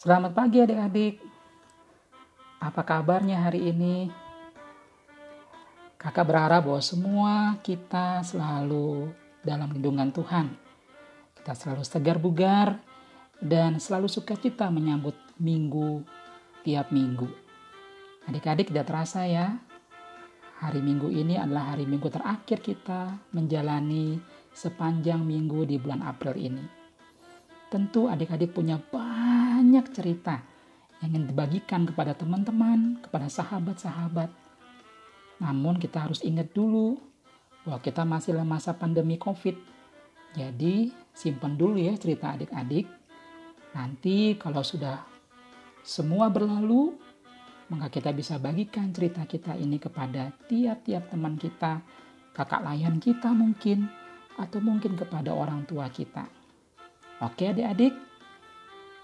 Selamat pagi adik-adik. Apa kabarnya hari ini? Kakak berharap bahwa semua kita selalu dalam lindungan Tuhan. Kita selalu segar bugar dan selalu sukacita menyambut minggu tiap minggu. Adik-adik tidak terasa ya, hari minggu ini adalah hari minggu terakhir kita menjalani sepanjang minggu di bulan April ini. Tentu adik-adik punya banyak cerita yang ingin dibagikan kepada teman-teman, kepada sahabat-sahabat. Namun kita harus ingat dulu bahwa kita masih dalam masa pandemi COVID. Jadi simpan dulu ya cerita adik-adik. Nanti kalau sudah semua berlalu, maka kita bisa bagikan cerita kita ini kepada tiap-tiap teman kita, kakak layan kita mungkin, atau mungkin kepada orang tua kita. Oke adik-adik,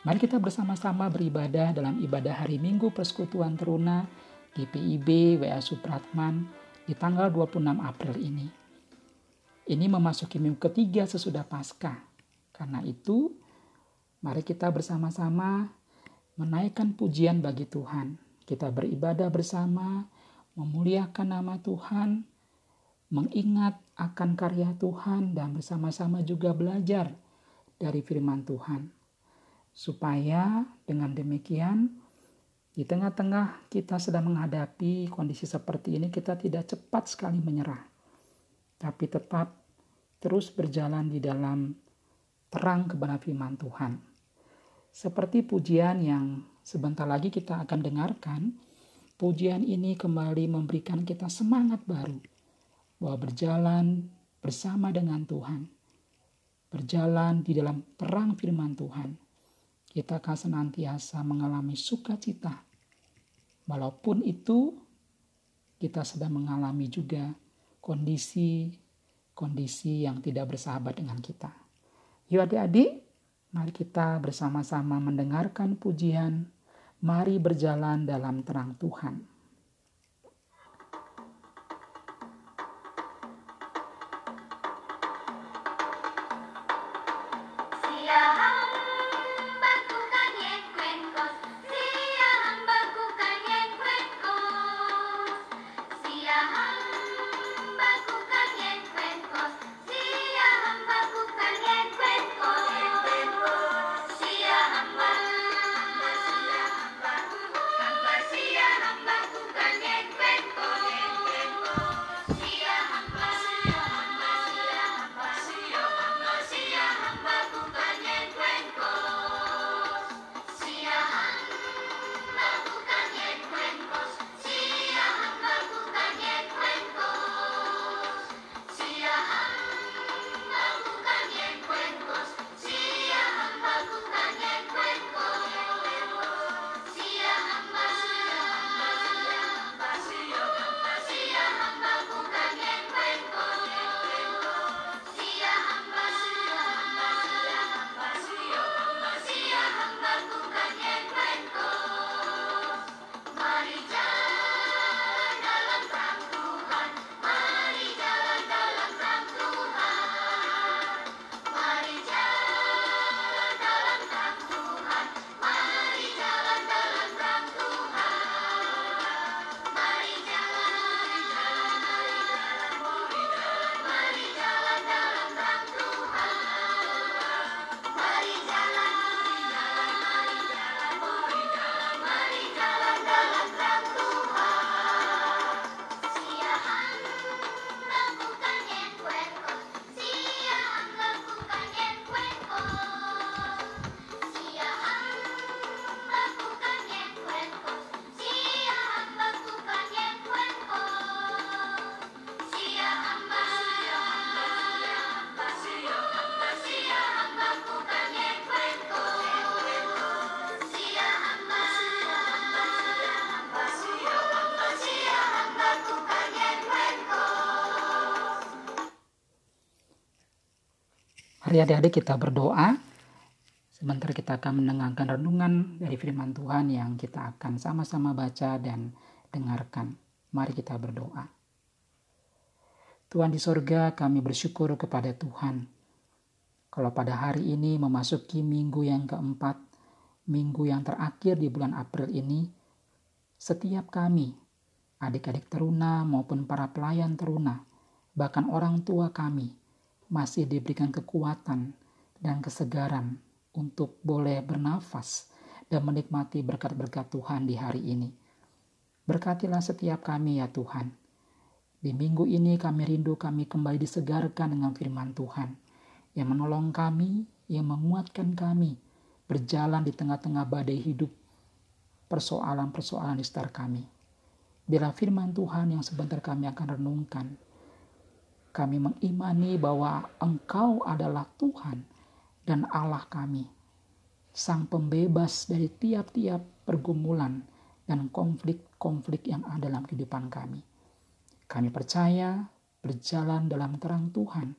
Mari kita bersama-sama beribadah dalam ibadah hari Minggu Persekutuan Teruna di PIB WA Supratman di tanggal 26 April ini. Ini memasuki minggu ketiga sesudah Paskah. Karena itu, mari kita bersama-sama menaikkan pujian bagi Tuhan. Kita beribadah bersama, memuliakan nama Tuhan, mengingat akan karya Tuhan dan bersama-sama juga belajar dari firman Tuhan supaya dengan demikian di tengah-tengah kita sedang menghadapi kondisi seperti ini kita tidak cepat sekali menyerah. Tapi tetap terus berjalan di dalam terang kebenaran firman Tuhan. Seperti pujian yang sebentar lagi kita akan dengarkan pujian ini kembali memberikan kita semangat baru bahwa berjalan bersama dengan Tuhan berjalan di dalam terang firman Tuhan kita akan senantiasa mengalami sukacita. Walaupun itu kita sedang mengalami juga kondisi-kondisi yang tidak bersahabat dengan kita. Yuk adik-adik, mari kita bersama-sama mendengarkan pujian. Mari berjalan dalam terang Tuhan. Mari adik-adik kita berdoa. Sebentar kita akan mendengarkan renungan dari firman Tuhan yang kita akan sama-sama baca dan dengarkan. Mari kita berdoa. Tuhan di sorga kami bersyukur kepada Tuhan. Kalau pada hari ini memasuki minggu yang keempat minggu yang terakhir di bulan April ini, setiap kami, adik-adik teruna maupun para pelayan teruna, bahkan orang tua kami, masih diberikan kekuatan dan kesegaran untuk boleh bernafas dan menikmati berkat-berkat Tuhan di hari ini. Berkatilah setiap kami ya Tuhan. Di minggu ini kami rindu kami kembali disegarkan dengan firman Tuhan yang menolong kami, yang menguatkan kami berjalan di tengah-tengah badai hidup persoalan-persoalan di sekitar kami. Bila firman Tuhan yang sebentar kami akan renungkan, kami mengimani bahwa Engkau adalah Tuhan dan Allah kami, Sang Pembebas dari tiap-tiap pergumulan dan konflik-konflik yang ada dalam kehidupan kami. Kami percaya berjalan dalam terang Tuhan,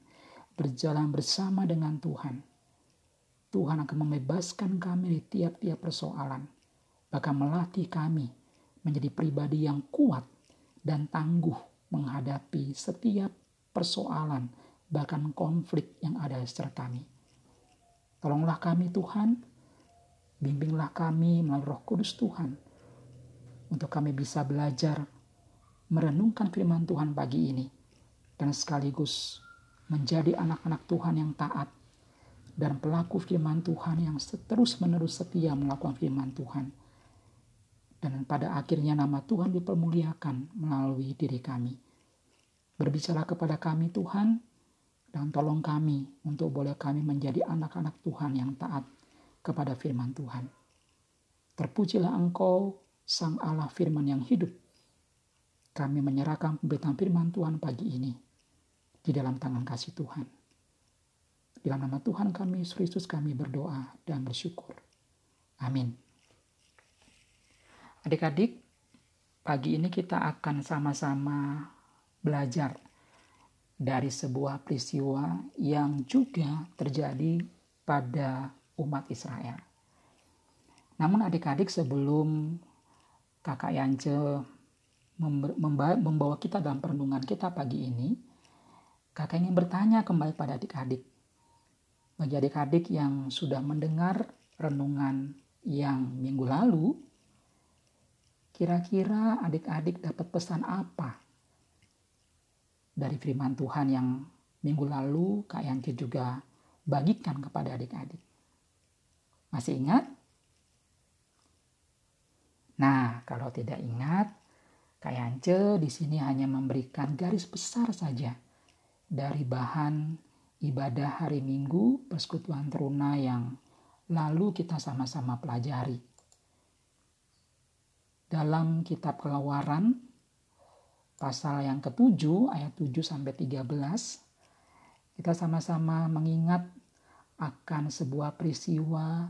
berjalan bersama dengan Tuhan. Tuhan akan membebaskan kami di tiap-tiap persoalan, bahkan melatih kami menjadi pribadi yang kuat dan tangguh menghadapi setiap persoalan, bahkan konflik yang ada sekitar kami. Tolonglah kami Tuhan, bimbinglah kami melalui roh kudus Tuhan, untuk kami bisa belajar merenungkan firman Tuhan pagi ini dan sekaligus menjadi anak-anak Tuhan yang taat dan pelaku firman Tuhan yang terus-menerus setia melakukan firman Tuhan. Dan pada akhirnya nama Tuhan dipermuliakan melalui diri kami. Berbicara kepada kami Tuhan, dan tolong kami untuk boleh kami menjadi anak-anak Tuhan yang taat kepada firman Tuhan. Terpujilah Engkau Sang Allah firman yang hidup. Kami menyerahkan pemberitaan firman Tuhan pagi ini di dalam tangan kasih Tuhan. Dalam nama Tuhan kami, Yesus kami berdoa dan bersyukur. Amin. Adik-adik, pagi ini kita akan sama-sama belajar dari sebuah peristiwa yang juga terjadi pada umat Israel. Namun adik-adik sebelum kakak Yance membawa kita dalam perenungan kita pagi ini, kakak ingin bertanya kembali pada adik-adik. Bagi adik-adik yang sudah mendengar renungan yang minggu lalu, kira-kira adik-adik dapat pesan apa dari firman Tuhan yang minggu lalu Kak Yance juga bagikan kepada adik-adik. Masih ingat? Nah, kalau tidak ingat, Kayance di sini hanya memberikan garis besar saja dari bahan ibadah hari Minggu persekutuan teruna yang lalu kita sama-sama pelajari. Dalam kitab Keluaran pasal yang ketujuh ayat 7 sampai 13 kita sama-sama mengingat akan sebuah peristiwa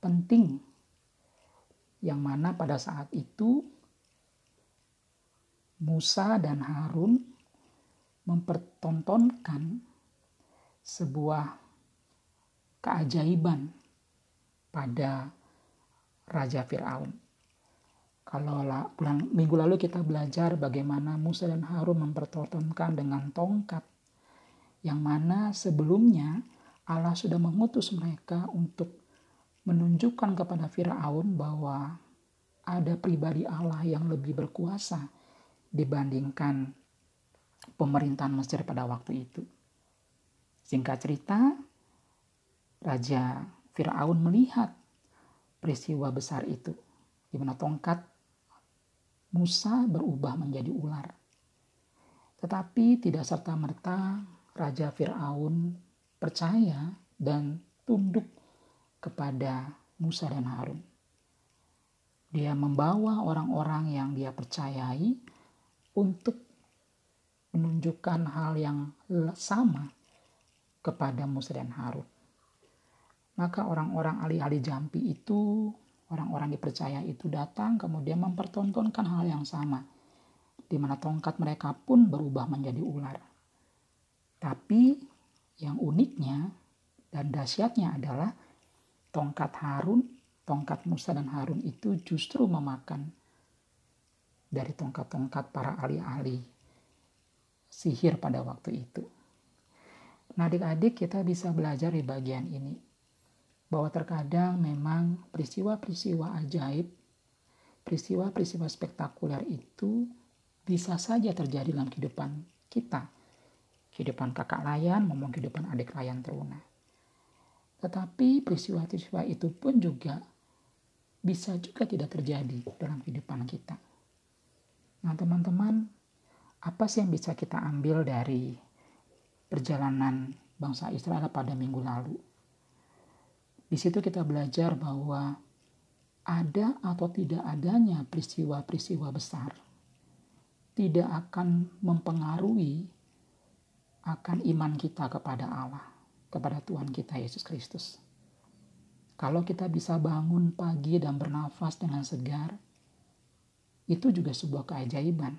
penting yang mana pada saat itu Musa dan Harun mempertontonkan sebuah keajaiban pada Raja Fir'aun. Kalau minggu lalu kita belajar bagaimana Musa dan Harun mempertontonkan dengan tongkat yang mana sebelumnya Allah sudah mengutus mereka untuk menunjukkan kepada Firaun bahwa ada pribadi Allah yang lebih berkuasa dibandingkan pemerintahan Mesir pada waktu itu. Singkat cerita, Raja Firaun melihat peristiwa besar itu, di mana tongkat Musa berubah menjadi ular. Tetapi tidak serta-merta Raja Firaun percaya dan tunduk kepada Musa dan Harun. Dia membawa orang-orang yang dia percayai untuk menunjukkan hal yang sama kepada Musa dan Harun. Maka orang-orang ahli-ahli jampi itu, orang-orang dipercaya itu datang kemudian mempertontonkan hal yang sama. Di mana tongkat mereka pun berubah menjadi ular. Tapi yang uniknya dan dahsyatnya adalah tongkat Harun, tongkat Musa dan Harun itu justru memakan dari tongkat-tongkat para ahli-ahli sihir pada waktu itu. Nah adik-adik kita bisa belajar di bagian ini. Bahwa terkadang memang peristiwa-peristiwa ajaib, peristiwa-peristiwa spektakuler itu bisa saja terjadi dalam kehidupan kita. Kehidupan kakak layan maupun kehidupan adik layan teruna. Tetapi peristiwa-peristiwa itu pun juga bisa juga tidak terjadi dalam kehidupan kita. Nah teman-teman, apa sih yang bisa kita ambil dari perjalanan bangsa Israel pada minggu lalu? Di situ kita belajar bahwa ada atau tidak adanya peristiwa-peristiwa besar tidak akan mempengaruhi akan iman kita kepada Allah, kepada Tuhan kita Yesus Kristus. Kalau kita bisa bangun pagi dan bernafas dengan segar, itu juga sebuah keajaiban.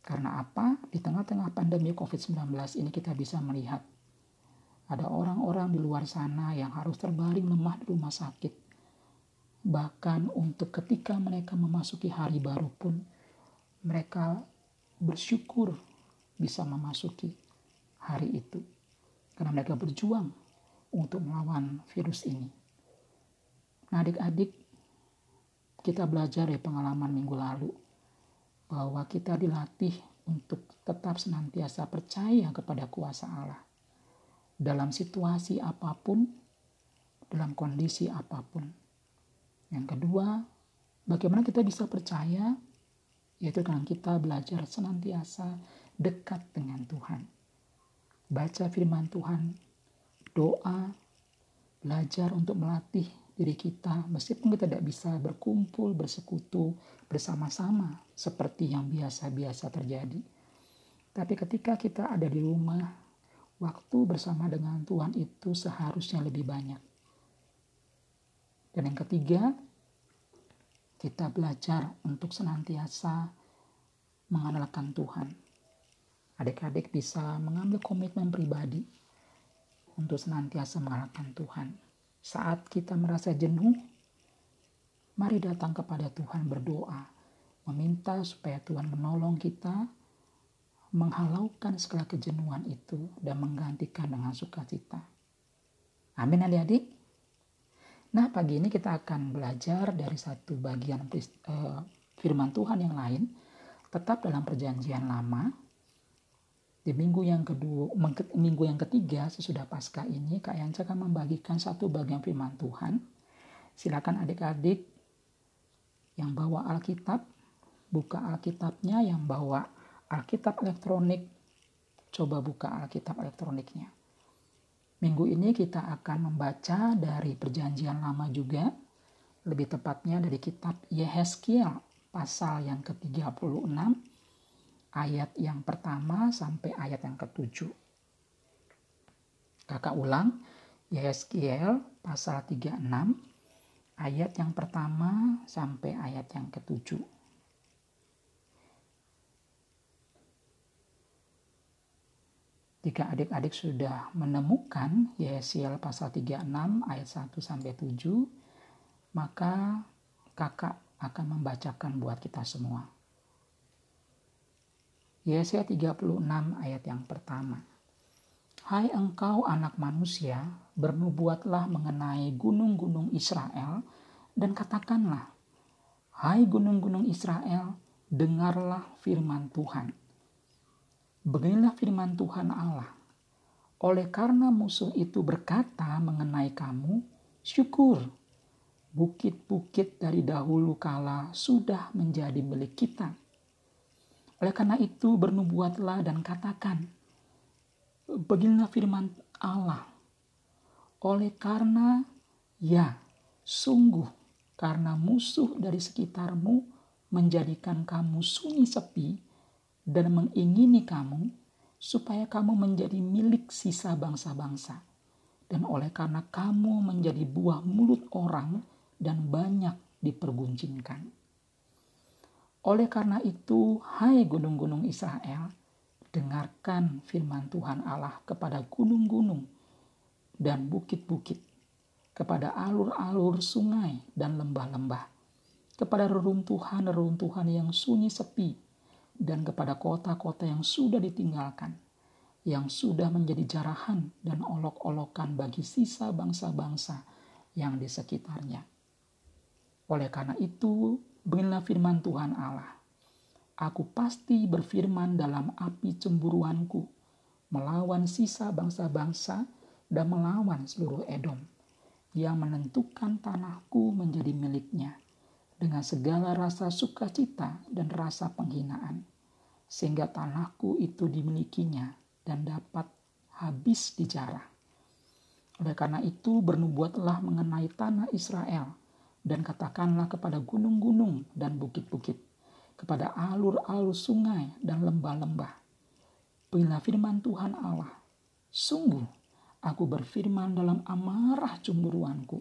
Karena apa? Di tengah-tengah pandemi COVID-19 ini kita bisa melihat ada orang-orang di luar sana yang harus terbaring lemah di rumah sakit. Bahkan untuk ketika mereka memasuki hari baru pun, mereka bersyukur bisa memasuki hari itu. Karena mereka berjuang untuk melawan virus ini. Nah adik-adik, kita belajar dari pengalaman minggu lalu bahwa kita dilatih untuk tetap senantiasa percaya kepada kuasa Allah. Dalam situasi apa pun, dalam kondisi apa pun. Yang kedua, bagaimana kita bisa percaya? Yaitu dengan kita belajar senantiasa dekat dengan Tuhan. Baca firman Tuhan, doa, belajar untuk melatih diri kita meskipun kita tidak bisa berkumpul, bersekutu bersama-sama seperti yang biasa-biasa terjadi. Tapi ketika kita ada di rumah, waktu bersama dengan Tuhan itu seharusnya lebih banyak. Dan yang ketiga, kita belajar untuk senantiasa mengandalkan Tuhan. Adik-adik bisa mengambil komitmen pribadi untuk senantiasa mengandalkan Tuhan saat kita merasa jenuh, mari datang kepada Tuhan berdoa, meminta supaya Tuhan menolong kita menghalaukan segala kejenuhan itu dan menggantikan dengan sukacita. Amin adik-adik. Nah pagi ini kita akan belajar dari satu bagian uh, firman Tuhan yang lain tetap dalam perjanjian lama di minggu yang kedua, minggu yang ketiga sesudah pasca ini, Kak Yanca akan membagikan satu bagian firman Tuhan. Silakan adik-adik yang bawa Alkitab, buka Alkitabnya, yang bawa Alkitab elektronik, coba buka Alkitab elektroniknya. Minggu ini kita akan membaca dari perjanjian lama juga, lebih tepatnya dari kitab Yehezkiel pasal yang ke-36 ayat yang pertama sampai ayat yang ketujuh. Kakak ulang, Yeskiel pasal 36 ayat yang pertama sampai ayat yang ketujuh. Jika adik-adik sudah menemukan Yesiel pasal 36 ayat 1 sampai 7, maka kakak akan membacakan buat kita semua. Yesaya 36 ayat yang pertama. Hai engkau anak manusia, bernubuatlah mengenai gunung-gunung Israel dan katakanlah, Hai gunung-gunung Israel, dengarlah firman Tuhan. Beginilah firman Tuhan Allah. Oleh karena musuh itu berkata mengenai kamu, syukur, bukit-bukit dari dahulu kala sudah menjadi milik kita oleh karena itu bernubuatlah dan katakan, beginilah firman Allah. Oleh karena ya sungguh karena musuh dari sekitarmu menjadikan kamu sunyi sepi dan mengingini kamu supaya kamu menjadi milik sisa bangsa-bangsa. Dan oleh karena kamu menjadi buah mulut orang dan banyak diperguncingkan. Oleh karena itu, hai gunung-gunung Israel, dengarkan firman Tuhan Allah kepada gunung-gunung dan bukit-bukit, kepada alur-alur sungai dan lembah-lembah, kepada reruntuhan-reruntuhan yang sunyi sepi, dan kepada kota-kota yang sudah ditinggalkan, yang sudah menjadi jarahan dan olok-olokan bagi sisa bangsa-bangsa yang di sekitarnya. Oleh karena itu, beginilah firman Tuhan Allah. Aku pasti berfirman dalam api cemburuanku, melawan sisa bangsa-bangsa dan melawan seluruh Edom, yang menentukan tanahku menjadi miliknya, dengan segala rasa sukacita dan rasa penghinaan, sehingga tanahku itu dimilikinya dan dapat habis dijarah. Oleh karena itu bernubuatlah mengenai tanah Israel dan katakanlah kepada gunung-gunung dan bukit-bukit, kepada alur-alur sungai dan lembah-lembah. Bila firman Tuhan Allah, sungguh aku berfirman dalam amarah cemburuanku,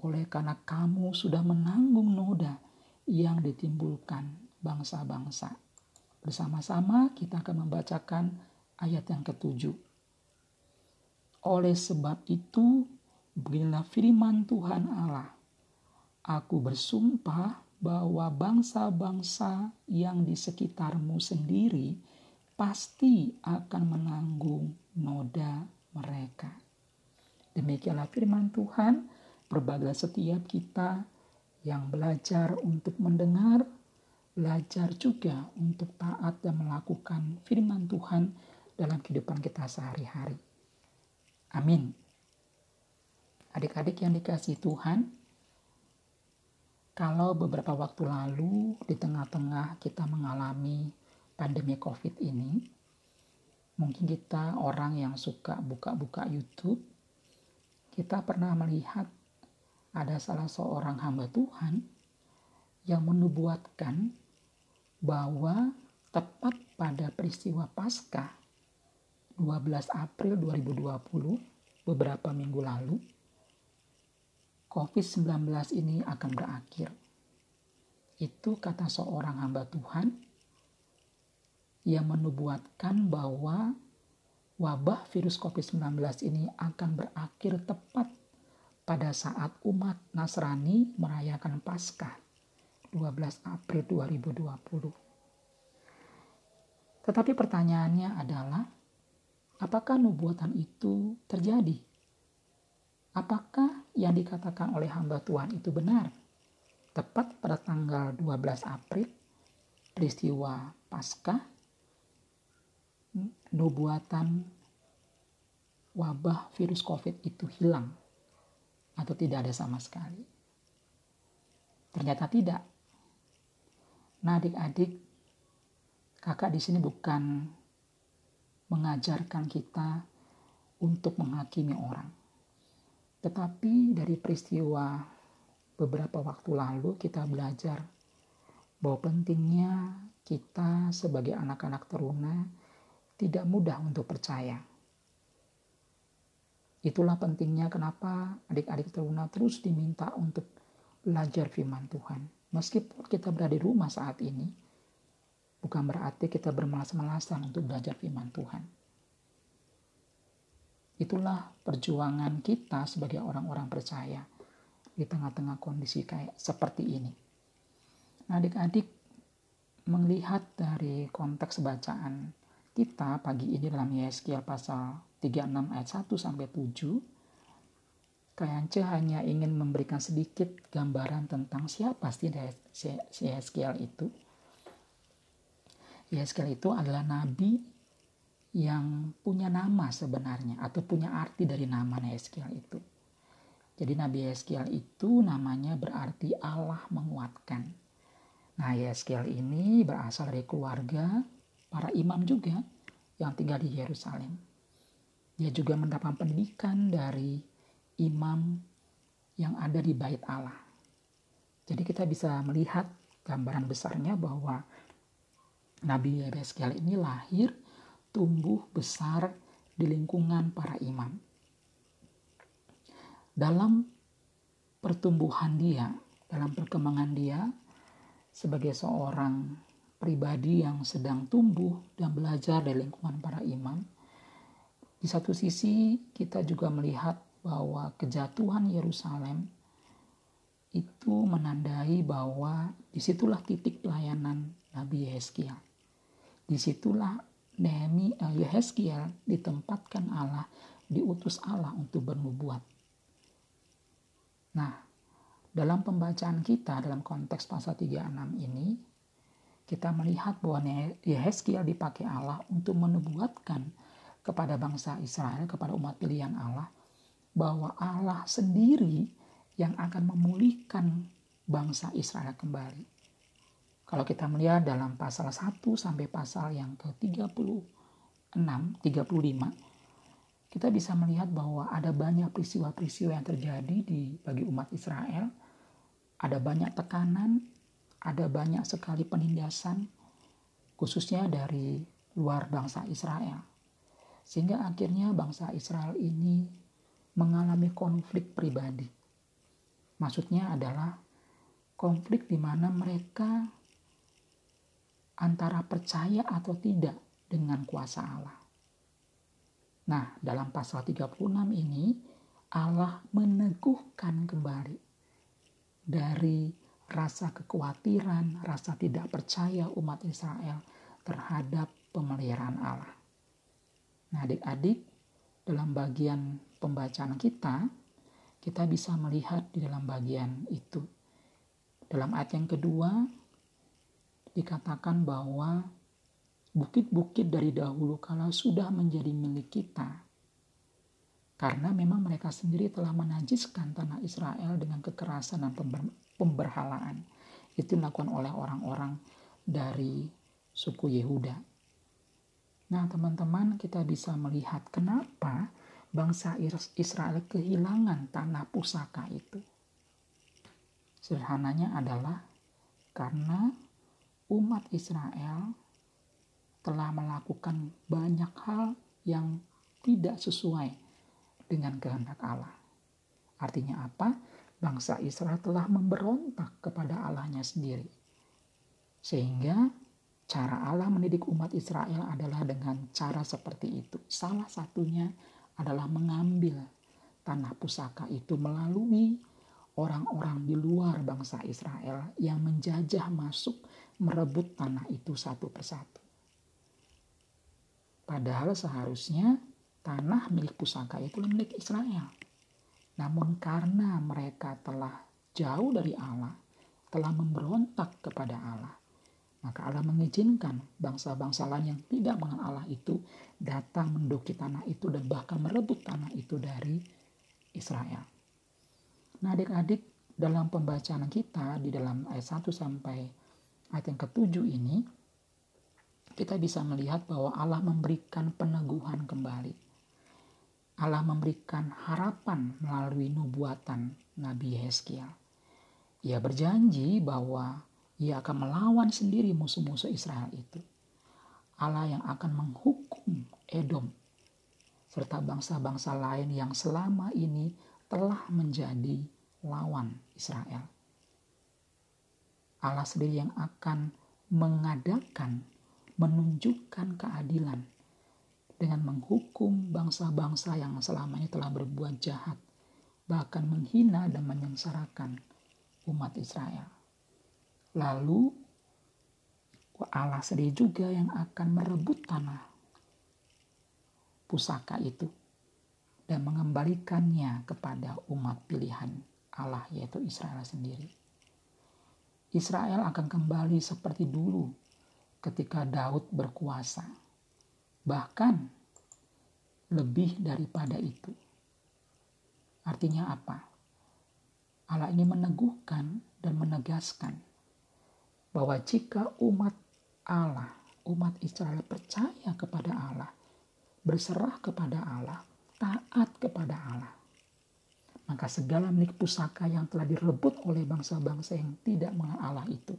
oleh karena kamu sudah menanggung noda yang ditimbulkan bangsa-bangsa. Bersama-sama kita akan membacakan ayat yang ketujuh. Oleh sebab itu, beginilah firman Tuhan Allah. Aku bersumpah bahwa bangsa-bangsa yang di sekitarmu sendiri pasti akan menanggung noda mereka. Demikianlah firman Tuhan, berbagailah setiap kita yang belajar untuk mendengar, belajar juga untuk taat dan melakukan firman Tuhan dalam kehidupan kita sehari-hari. Amin. Adik-adik yang dikasih Tuhan, kalau beberapa waktu lalu di tengah-tengah kita mengalami pandemi COVID ini, mungkin kita orang yang suka buka-buka YouTube, kita pernah melihat ada salah seorang hamba Tuhan yang menubuatkan bahwa tepat pada peristiwa Paskah 12 April 2020, beberapa minggu lalu, COVID-19 ini akan berakhir. Itu kata seorang hamba Tuhan yang menubuatkan bahwa wabah virus COVID-19 ini akan berakhir tepat pada saat umat Nasrani merayakan Paskah 12 April 2020. Tetapi pertanyaannya adalah Apakah nubuatan itu terjadi? Apakah yang dikatakan oleh hamba Tuhan itu benar? Tepat pada tanggal 12 April, peristiwa Paskah, nubuatan wabah virus COVID itu hilang atau tidak ada sama sekali. Ternyata tidak. Nah, adik-adik, kakak di sini bukan mengajarkan kita untuk menghakimi orang. Tetapi dari peristiwa beberapa waktu lalu kita belajar bahwa pentingnya kita sebagai anak-anak teruna tidak mudah untuk percaya. Itulah pentingnya kenapa adik-adik teruna terus diminta untuk belajar firman Tuhan. Meskipun kita berada di rumah saat ini, Bukan berarti kita bermalas-malasan untuk belajar firman Tuhan. Itulah perjuangan kita sebagai orang-orang percaya di tengah-tengah kondisi kayak seperti ini. Nah, adik-adik melihat dari konteks bacaan kita pagi ini dalam Yeskiel pasal 36 ayat 1 sampai 7 Kayance hanya ingin memberikan sedikit gambaran tentang siapa sih Yeskiel itu Yeskel itu adalah nabi yang punya nama sebenarnya atau punya arti dari nama Yeskel itu. Jadi Nabi Yeskel itu namanya berarti Allah menguatkan. Nah Yeskel ini berasal dari keluarga para imam juga yang tinggal di Yerusalem. Dia juga mendapat pendidikan dari imam yang ada di bait Allah. Jadi kita bisa melihat gambaran besarnya bahwa Nabi Yeskiel ini lahir, tumbuh besar di lingkungan para imam. Dalam pertumbuhan dia, dalam perkembangan dia sebagai seorang pribadi yang sedang tumbuh dan belajar dari lingkungan para imam, di satu sisi kita juga melihat bahwa kejatuhan Yerusalem itu menandai bahwa di situlah titik pelayanan Nabi Yeskiel Di situlah Nehemi uh, Yehezkiel ditempatkan Allah, diutus Allah untuk bernubuat. Nah, dalam pembacaan kita dalam konteks pasal 36 ini, kita melihat bahwa Yehezkiel dipakai Allah untuk menubuatkan kepada bangsa Israel, kepada umat pilihan Allah, bahwa Allah sendiri yang akan memulihkan bangsa Israel kembali. Kalau kita melihat dalam pasal 1 sampai pasal yang ke-36, 35, kita bisa melihat bahwa ada banyak peristiwa-peristiwa yang terjadi di bagi umat Israel. Ada banyak tekanan, ada banyak sekali penindasan, khususnya dari luar bangsa Israel. Sehingga akhirnya bangsa Israel ini mengalami konflik pribadi. Maksudnya adalah konflik di mana mereka antara percaya atau tidak dengan kuasa Allah. Nah, dalam pasal 36 ini Allah meneguhkan kembali dari rasa kekhawatiran, rasa tidak percaya umat Israel terhadap pemeliharaan Allah. Nah, adik-adik, dalam bagian pembacaan kita, kita bisa melihat di dalam bagian itu. Dalam ayat yang kedua, dikatakan bahwa bukit-bukit dari dahulu kala sudah menjadi milik kita. Karena memang mereka sendiri telah menajiskan tanah Israel dengan kekerasan dan pemberhalaan. Itu dilakukan oleh orang-orang dari suku Yehuda. Nah teman-teman kita bisa melihat kenapa bangsa Israel kehilangan tanah pusaka itu. Sederhananya adalah karena umat Israel telah melakukan banyak hal yang tidak sesuai dengan kehendak Allah. Artinya apa? Bangsa Israel telah memberontak kepada Allahnya sendiri. Sehingga cara Allah mendidik umat Israel adalah dengan cara seperti itu. Salah satunya adalah mengambil tanah pusaka itu melalui orang-orang di luar bangsa Israel yang menjajah masuk merebut tanah itu satu persatu. Padahal seharusnya tanah milik pusaka itu milik Israel. Namun karena mereka telah jauh dari Allah, telah memberontak kepada Allah, maka Allah mengizinkan bangsa-bangsa lain yang tidak mengenal Allah itu datang menduki tanah itu dan bahkan merebut tanah itu dari Israel. Nah adik-adik dalam pembacaan kita di dalam ayat 1 sampai ayat yang ketujuh ini, kita bisa melihat bahwa Allah memberikan peneguhan kembali. Allah memberikan harapan melalui nubuatan Nabi Yeskiel. Ia berjanji bahwa ia akan melawan sendiri musuh-musuh Israel itu. Allah yang akan menghukum Edom serta bangsa-bangsa lain yang selama ini telah menjadi lawan Israel. Allah sendiri yang akan mengadakan menunjukkan keadilan dengan menghukum bangsa-bangsa yang selama ini telah berbuat jahat, bahkan menghina dan menyengsarakan umat Israel. Lalu Allah sendiri juga yang akan merebut tanah pusaka itu dan mengembalikannya kepada umat pilihan Allah yaitu Israel sendiri. Israel akan kembali seperti dulu ketika Daud berkuasa. Bahkan lebih daripada itu. Artinya apa? Allah ini meneguhkan dan menegaskan bahwa jika umat Allah, umat Israel percaya kepada Allah, berserah kepada Allah, taat kepada Allah, maka segala milik pusaka yang telah direbut oleh bangsa-bangsa yang tidak mengenal Allah itu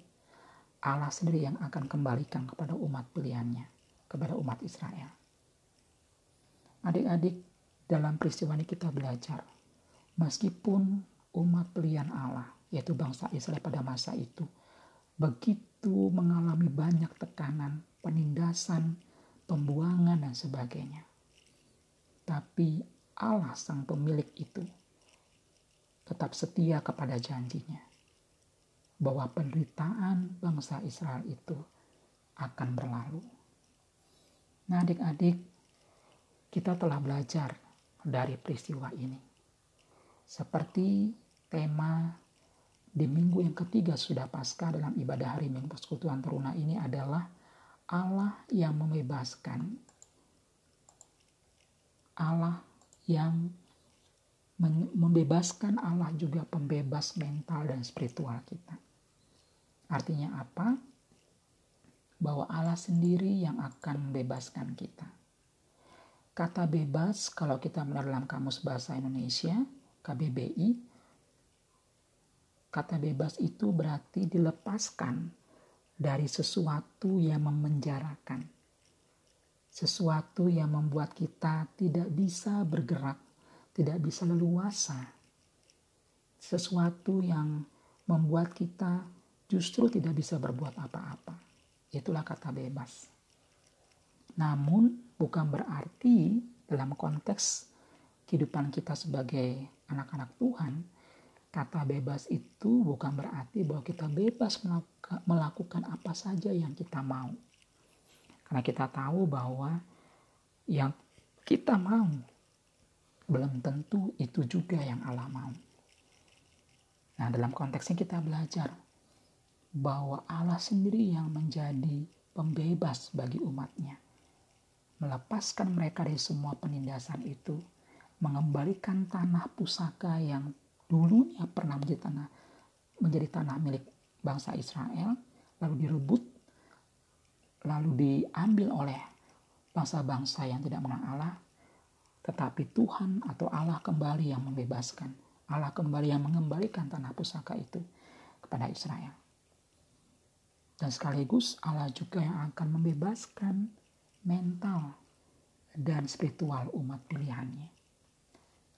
Allah sendiri yang akan kembalikan kepada umat pilihannya, kepada umat Israel. Adik-adik, dalam peristiwa ini kita belajar, meskipun umat pilihan Allah, yaitu bangsa Israel pada masa itu, begitu mengalami banyak tekanan, penindasan, pembuangan, dan sebagainya. Tapi Allah sang pemilik itu tetap setia kepada janjinya bahwa penderitaan bangsa Israel itu akan berlalu. Nah, adik-adik, kita telah belajar dari peristiwa ini. Seperti tema di minggu yang ketiga sudah pasca dalam ibadah hari Minggu Persekutuan Teruna ini adalah Allah yang membebaskan. Allah yang membebaskan Allah juga pembebas mental dan spiritual kita. Artinya apa? Bahwa Allah sendiri yang akan membebaskan kita. Kata bebas kalau kita melihat dalam Kamus Bahasa Indonesia, KBBI, kata bebas itu berarti dilepaskan dari sesuatu yang memenjarakan. Sesuatu yang membuat kita tidak bisa bergerak tidak bisa leluasa. Sesuatu yang membuat kita justru tidak bisa berbuat apa-apa. Itulah kata bebas. Namun bukan berarti dalam konteks kehidupan kita sebagai anak-anak Tuhan, kata bebas itu bukan berarti bahwa kita bebas melakukan apa saja yang kita mau. Karena kita tahu bahwa yang kita mau belum tentu itu juga yang Allah mau. Nah, dalam konteksnya kita belajar bahwa Allah sendiri yang menjadi pembebas bagi umatnya. Melepaskan mereka dari semua penindasan itu, mengembalikan tanah pusaka yang dulunya pernah menjadi tanah menjadi tanah milik bangsa Israel, lalu direbut, lalu diambil oleh bangsa-bangsa yang tidak mengenal Allah, tetapi Tuhan atau Allah kembali yang membebaskan. Allah kembali yang mengembalikan tanah pusaka itu kepada Israel. Dan sekaligus Allah juga yang akan membebaskan mental dan spiritual umat pilihannya.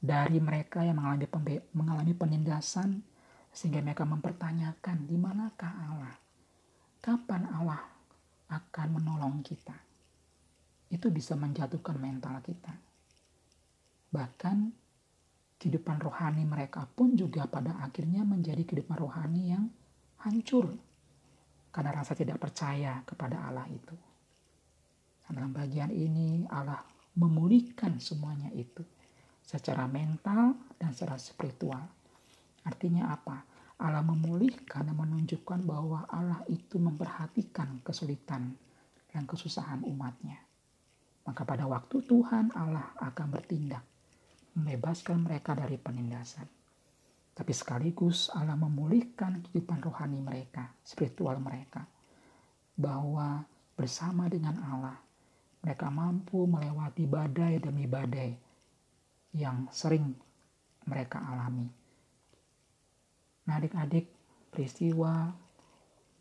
Dari mereka yang mengalami, mengalami penindasan sehingga mereka mempertanyakan di manakah Allah? Kapan Allah akan menolong kita? Itu bisa menjatuhkan mental kita Bahkan kehidupan rohani mereka pun juga pada akhirnya menjadi kehidupan rohani yang hancur karena rasa tidak percaya kepada Allah itu. Dalam bagian ini Allah memulihkan semuanya itu secara mental dan secara spiritual. Artinya apa? Allah memulihkan dan menunjukkan bahwa Allah itu memperhatikan kesulitan dan kesusahan umatnya. Maka pada waktu Tuhan Allah akan bertindak membebaskan mereka dari penindasan. Tapi sekaligus Allah memulihkan kehidupan rohani mereka, spiritual mereka. Bahwa bersama dengan Allah, mereka mampu melewati badai demi badai yang sering mereka alami. Nah adik-adik, peristiwa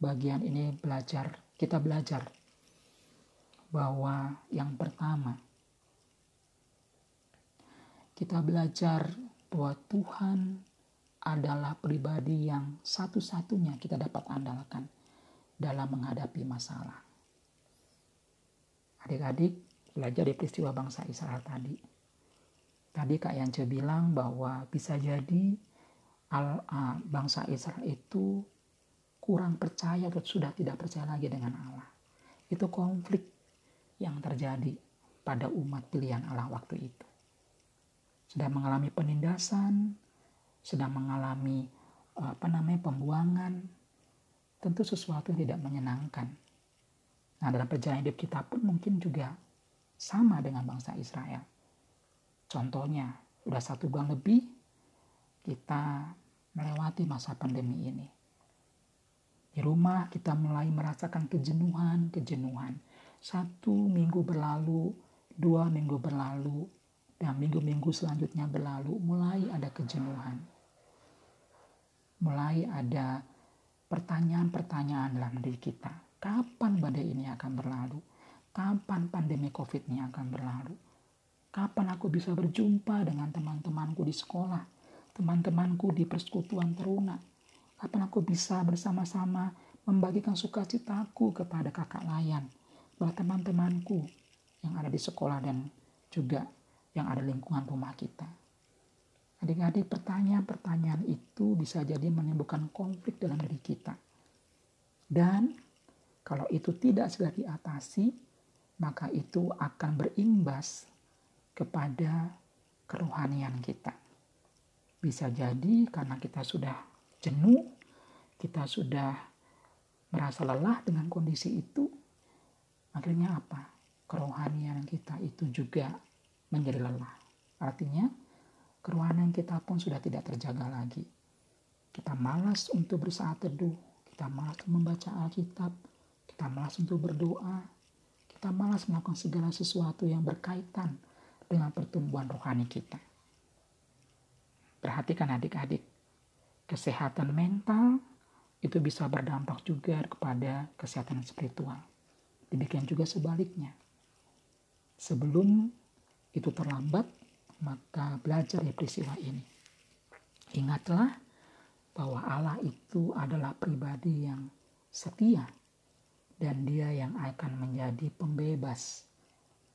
bagian ini belajar, kita belajar bahwa yang pertama, kita belajar bahwa Tuhan adalah pribadi yang satu-satunya kita dapat andalkan dalam menghadapi masalah. Adik-adik, belajar di peristiwa bangsa Israel tadi. Tadi Kak Yance bilang bahwa bisa jadi al, bangsa Israel itu kurang percaya atau sudah tidak percaya lagi dengan Allah. Itu konflik yang terjadi pada umat pilihan Allah waktu itu sedang mengalami penindasan, sedang mengalami apa namanya pembuangan, tentu sesuatu yang tidak menyenangkan. Nah dalam perjalanan hidup kita pun mungkin juga sama dengan bangsa Israel. Contohnya, sudah satu bulan lebih kita melewati masa pandemi ini. Di rumah kita mulai merasakan kejenuhan-kejenuhan. Satu minggu berlalu, dua minggu berlalu, dan minggu-minggu selanjutnya berlalu, mulai ada kejenuhan. Mulai ada pertanyaan-pertanyaan dalam diri kita. Kapan badai ini akan berlalu? Kapan pandemi COVID ini akan berlalu? Kapan aku bisa berjumpa dengan teman-temanku di sekolah, teman-temanku di persekutuan teruna? Kapan aku bisa bersama-sama membagikan sukacitaku kepada kakak layan, bahwa teman-temanku yang ada di sekolah dan juga yang ada lingkungan rumah kita. Adik-adik, pertanyaan-pertanyaan itu bisa jadi menimbulkan konflik dalam diri kita. Dan kalau itu tidak segera diatasi, maka itu akan berimbas kepada kerohanian kita. Bisa jadi karena kita sudah jenuh, kita sudah merasa lelah dengan kondisi itu, akhirnya apa? Kerohanian kita itu juga menjadi lelah. Artinya, kerohanian kita pun sudah tidak terjaga lagi. Kita malas untuk bersaat teduh, kita malas membaca Alkitab, kita malas untuk berdoa, kita malas melakukan segala sesuatu yang berkaitan dengan pertumbuhan rohani kita. Perhatikan adik-adik, kesehatan mental itu bisa berdampak juga kepada kesehatan spiritual. Demikian juga sebaliknya. Sebelum itu terlambat, maka belajar ya peristiwa ini. Ingatlah bahwa Allah itu adalah pribadi yang setia dan dia yang akan menjadi pembebas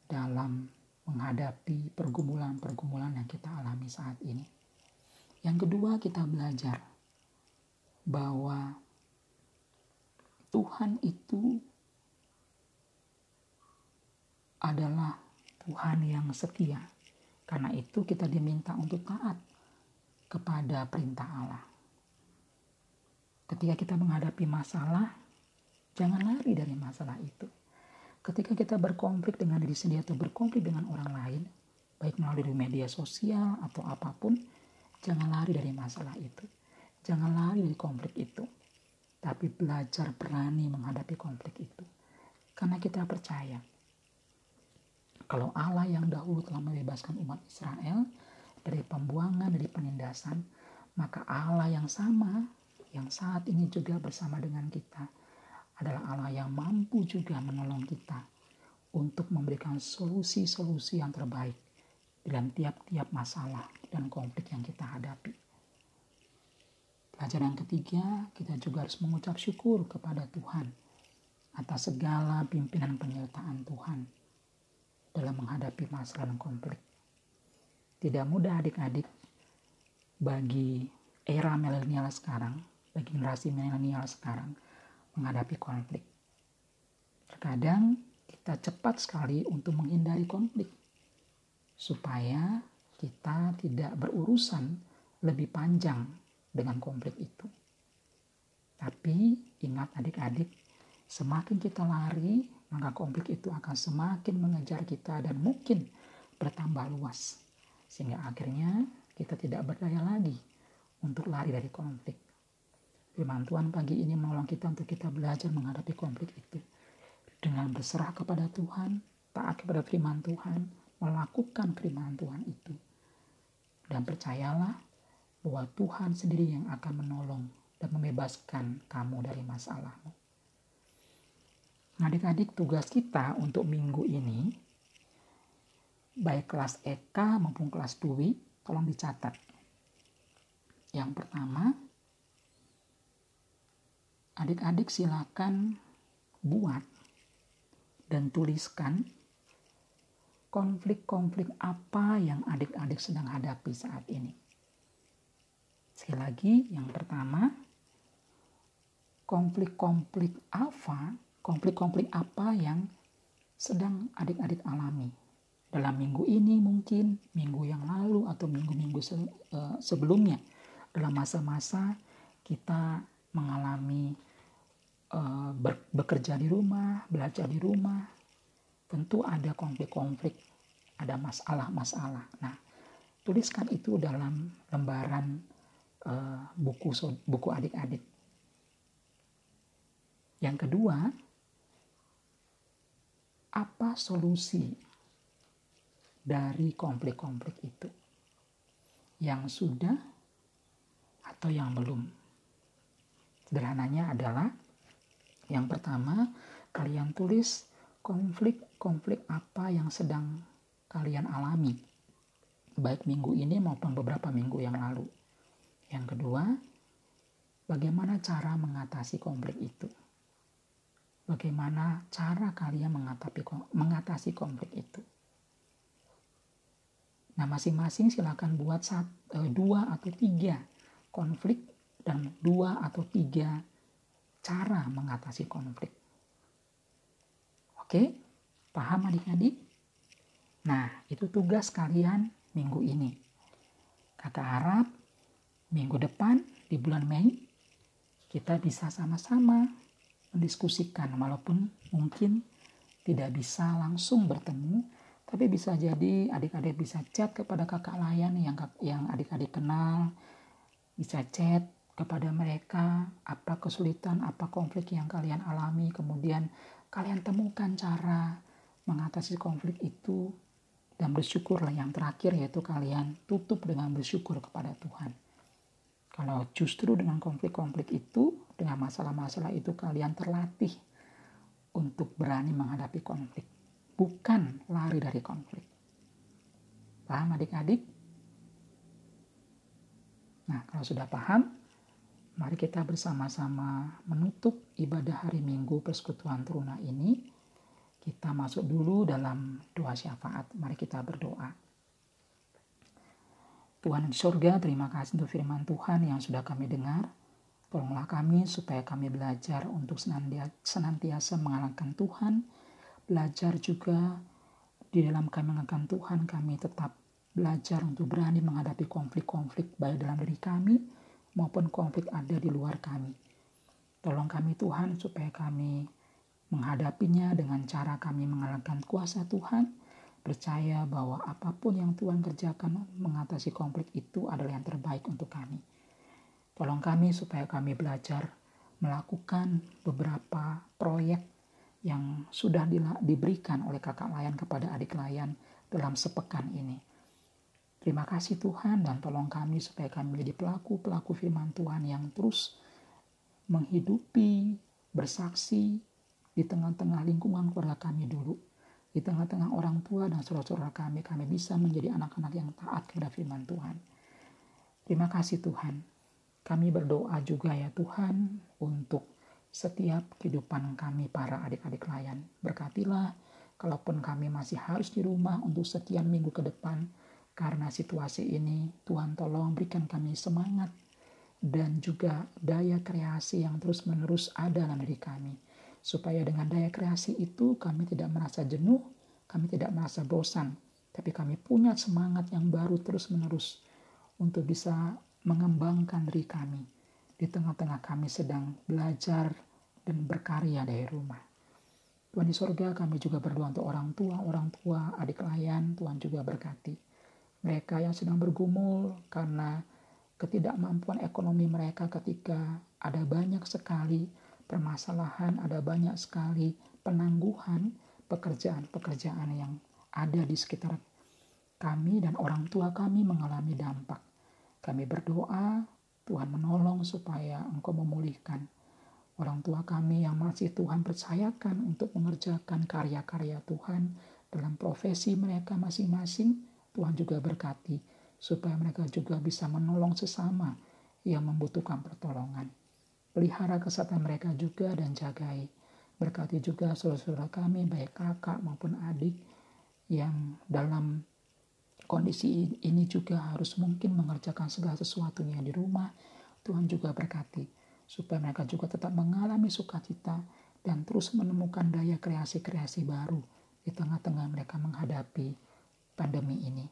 dalam menghadapi pergumulan-pergumulan yang kita alami saat ini. Yang kedua, kita belajar bahwa Tuhan itu adalah Tuhan yang setia. Karena itu kita diminta untuk taat kepada perintah Allah. Ketika kita menghadapi masalah, jangan lari dari masalah itu. Ketika kita berkonflik dengan diri sendiri atau berkonflik dengan orang lain, baik melalui media sosial atau apa pun, jangan lari dari masalah itu. Jangan lari dari konflik itu. Tapi belajar berani menghadapi konflik itu. Karena kita percaya, kalau Allah yang dahulu telah membebaskan umat Israel dari pembuangan, dari penindasan, maka Allah yang sama yang saat ini juga bersama dengan kita adalah Allah yang mampu juga menolong kita untuk memberikan solusi-solusi yang terbaik dalam tiap-tiap masalah dan konflik yang kita hadapi. Pelajaran ketiga, kita juga harus mengucap syukur kepada Tuhan atas segala pimpinan penyertaan Tuhan dalam menghadapi masalah dan konflik. Tidak mudah adik-adik bagi era milenial sekarang bagi generasi milenial sekarang menghadapi konflik. Terkadang kita cepat sekali untuk menghindari konflik supaya kita tidak berurusan lebih panjang dengan konflik itu. Tapi ingat adik-adik, semakin kita lari, maka konflik itu akan semakin mengejar kita dan mungkin bertambah luas. Sehingga akhirnya kita tidak berdaya lagi untuk lari dari konflik. Firman Tuhan pagi ini menolong kita untuk kita belajar menghadapi konflik itu. Dengan berserah kepada Tuhan, taat kepada firman Tuhan, melakukan firman Tuhan itu. Dan percayalah bahwa Tuhan sendiri yang akan menolong dan membebaskan kamu dari masalahmu. Adik-adik tugas kita untuk minggu ini, baik kelas EK maupun kelas TUI, tolong dicatat. Yang pertama, Adik-adik silakan buat dan tuliskan konflik-konflik apa yang adik-adik sedang hadapi saat ini. Sekali lagi, yang pertama, konflik-konflik apa, konflik-konflik apa yang sedang adik-adik alami dalam minggu ini mungkin minggu yang lalu atau minggu-minggu eh, sebelumnya dalam masa-masa kita mengalami uh, bekerja di rumah, belajar di rumah, tentu ada konflik-konflik, ada masalah-masalah. Nah, tuliskan itu dalam lembaran uh, buku buku adik-adik. Yang kedua, apa solusi dari konflik-konflik itu? Yang sudah atau yang belum? Sederhananya adalah yang pertama, kalian tulis konflik-konflik apa yang sedang kalian alami, baik minggu ini maupun beberapa minggu yang lalu. Yang kedua, bagaimana cara mengatasi konflik itu? Bagaimana cara kalian mengatasi, konflik itu? Nah, masing-masing silakan buat satu, eh, dua atau tiga konflik dan dua atau tiga cara mengatasi konflik. Oke, paham adik-adik? Nah, itu tugas kalian minggu ini. Kakak harap minggu depan di bulan Mei kita bisa sama-sama mendiskusikan walaupun mungkin tidak bisa langsung bertemu tapi bisa jadi adik-adik bisa chat kepada kakak layan yang yang adik-adik kenal bisa chat kepada mereka apa kesulitan apa konflik yang kalian alami kemudian kalian temukan cara mengatasi konflik itu dan bersyukurlah yang terakhir yaitu kalian tutup dengan bersyukur kepada Tuhan. Kalau justru dengan konflik-konflik itu, dengan masalah-masalah itu kalian terlatih untuk berani menghadapi konflik, bukan lari dari konflik. Paham adik-adik? Nah, kalau sudah paham, mari kita bersama-sama menutup ibadah hari Minggu Persekutuan Teruna ini kita masuk dulu dalam doa syafaat. Mari kita berdoa. Tuhan di surga, terima kasih untuk firman Tuhan yang sudah kami dengar. Tolonglah kami supaya kami belajar untuk senantiasa mengalahkan Tuhan. Belajar juga di dalam kami mengalahkan Tuhan, kami tetap belajar untuk berani menghadapi konflik-konflik baik dalam diri kami maupun konflik ada di luar kami. Tolong kami Tuhan supaya kami menghadapinya dengan cara kami mengalahkan kuasa Tuhan, percaya bahwa apa pun yang Tuhan kerjakan mengatasi konflik itu adalah yang terbaik untuk kami. Tolong kami supaya kami belajar melakukan beberapa proyek yang sudah diberikan oleh kakak layan kepada adik layan dalam sepekan ini. Terima kasih Tuhan dan tolong kami supaya kami menjadi pelaku-pelaku firman Tuhan yang terus menghidupi, bersaksi, di tengah-tengah lingkungan keluarga kami dulu, di tengah-tengah orang tua dan saudara-saudara kami, kami bisa menjadi anak-anak yang taat kepada firman Tuhan. Terima kasih Tuhan. Kami berdoa juga ya Tuhan untuk setiap kehidupan kami para adik-adik layan. Berkatilah kalaupun kami masih harus di rumah untuk sekian minggu ke depan karena situasi ini Tuhan tolong berikan kami semangat dan juga daya kreasi yang terus-menerus ada dalam diri kami supaya dengan daya kreasi itu kami tidak merasa jenuh, kami tidak merasa bosan, tapi kami punya semangat yang baru terus-menerus untuk bisa mengembangkan diri kami di tengah-tengah kami sedang belajar dan berkarya dari rumah. Tuhan di sorga kami juga berdoa untuk orang tua, orang tua, adik layan, Tuhan juga berkati. Mereka yang sedang bergumul karena ketidakmampuan ekonomi mereka ketika ada banyak sekali permasalahan, ada banyak sekali penangguhan pekerjaan-pekerjaan yang ada di sekitar kami dan orang tua kami mengalami dampak. Kami berdoa, Tuhan menolong supaya Engkau memulihkan orang tua kami yang masih Tuhan percayakan untuk mengerjakan karya-karya Tuhan dalam profesi mereka masing-masing. Tuhan juga berkati supaya mereka juga bisa menolong sesama yang membutuhkan pertolongan. Pelihara kesehatan mereka juga dan jagai. Berkati juga saudara-saudara kami, baik kakak maupun adik, yang dalam kondisi ini juga harus mungkin mengerjakan segala sesuatunya di rumah. Tuhan juga berkati, supaya mereka juga tetap mengalami sukacita dan terus menemukan daya kreasi-kreasi baru di tengah-tengah mereka menghadapi pandemi ini.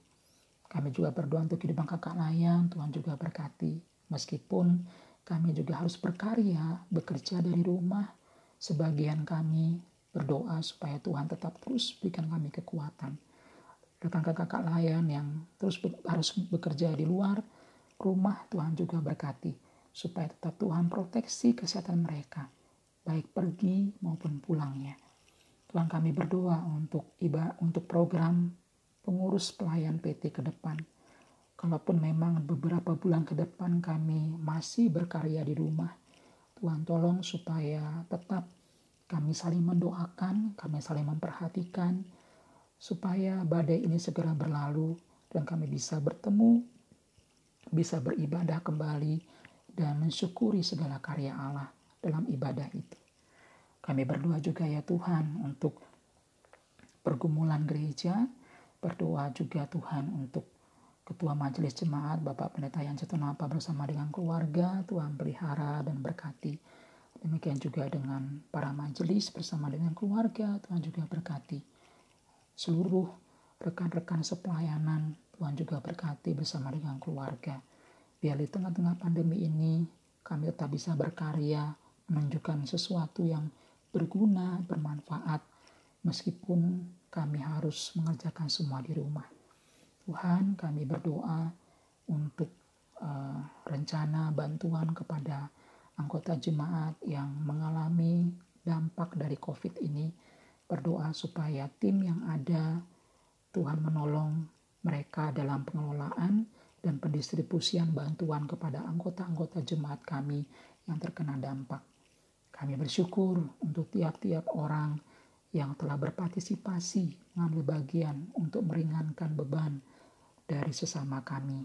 Kami juga berdoa untuk kehidupan kakak layan, Tuhan juga berkati. Meskipun kami juga harus berkarya, bekerja dari rumah. Sebagian kami berdoa supaya Tuhan tetap terus berikan kami kekuatan. Rekan kakak layan yang terus harus bekerja di luar rumah, Tuhan juga berkati. Supaya tetap Tuhan proteksi kesehatan mereka, baik pergi maupun pulangnya. Tuhan kami berdoa untuk iba untuk program pengurus pelayan PT ke depan Kalaupun memang beberapa bulan ke depan kami masih berkarya di rumah, Tuhan tolong supaya tetap kami saling mendoakan, kami saling memperhatikan, supaya badai ini segera berlalu dan kami bisa bertemu, bisa beribadah kembali, dan mensyukuri segala karya Allah dalam ibadah itu. Kami berdoa juga ya Tuhan untuk pergumulan gereja, berdoa juga Tuhan untuk Ketua Majelis Jemaat Bapak Pendeta Yan Cetonapa bersama dengan keluarga Tuhan pelihara dan berkati. Demikian juga dengan para majelis bersama dengan keluarga Tuhan juga berkati. Seluruh rekan-rekan sepelayanan Tuhan juga berkati bersama dengan keluarga. Biar di tengah-tengah pandemi ini kami tetap bisa berkarya, menunjukkan sesuatu yang berguna, bermanfaat, meskipun kami harus mengerjakan semua di rumah. Tuhan, kami berdoa untuk uh, rencana bantuan kepada anggota jemaat yang mengalami dampak dari COVID ini. Berdoa supaya tim yang ada, Tuhan menolong mereka dalam pengelolaan dan pendistribusian bantuan kepada anggota-anggota jemaat kami yang terkena dampak. Kami bersyukur untuk tiap-tiap orang yang telah berpartisipasi mengambil bagian untuk meringankan beban dari sesama kami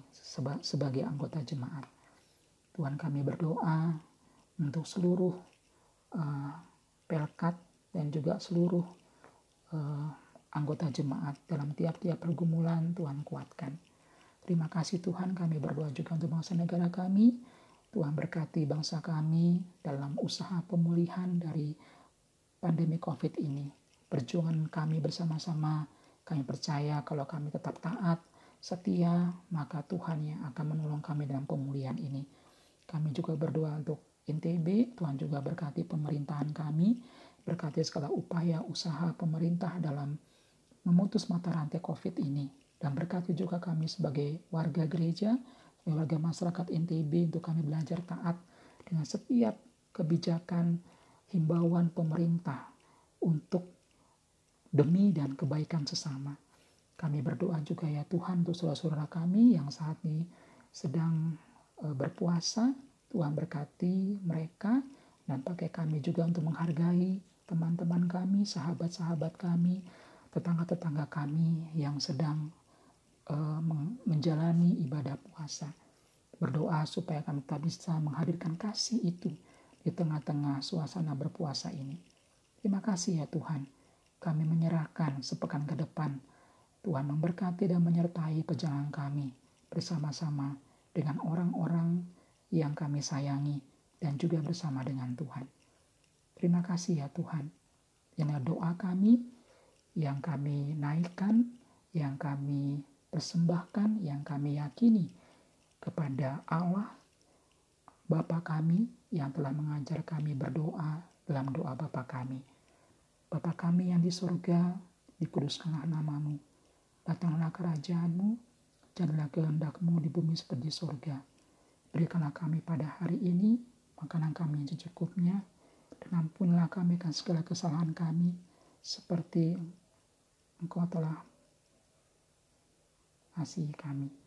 sebagai anggota jemaat. Tuhan kami berdoa untuk seluruh uh, pelkat dan juga seluruh uh, anggota jemaat dalam tiap-tiap pergumulan Tuhan kuatkan. Terima kasih Tuhan kami berdoa juga untuk bangsa negara kami. Tuhan berkati bangsa kami dalam usaha pemulihan dari pandemi COVID ini. Perjuangan kami bersama-sama, kami percaya kalau kami tetap taat, setia, maka Tuhan yang akan menolong kami dalam pemulihan ini. Kami juga berdoa untuk NTB, Tuhan juga berkati pemerintahan kami, berkati segala upaya usaha pemerintah dalam memutus mata rantai COVID ini. Dan berkati juga kami sebagai warga gereja, warga masyarakat NTB untuk kami belajar taat dengan setiap kebijakan himbauan pemerintah untuk demi dan kebaikan sesama. Kami berdoa juga ya Tuhan untuk saudara-saudara kami yang saat ini sedang e, berpuasa, Tuhan berkati mereka dan pakai kami juga untuk menghargai teman-teman kami, sahabat-sahabat kami, tetangga-tetangga kami yang sedang uh, menjalani ibadah puasa. Berdoa supaya kami tak bisa menghadirkan kasih itu di tengah-tengah suasana berpuasa ini. Terima kasih ya Tuhan. Kami menyerahkan sepekan ke depan. Tuhan memberkati dan menyertai perjalanan kami bersama-sama dengan orang-orang yang kami sayangi dan juga bersama dengan Tuhan. Terima kasih ya Tuhan. Ini doa kami yang kami naikkan, yang kami persembahkan, yang kami yakini kepada Allah, Bapa kami yang telah mengajar kami berdoa dalam doa Bapa kami. Bapa kami yang di surga, dikuduskanlah namamu. Datanglah kerajaanmu, jadilah kehendakmu di bumi seperti surga. Berikanlah kami pada hari ini makanan kami yang secukupnya, dan ampunilah kami akan segala kesalahan kami, seperti Engkau telah kasih kami.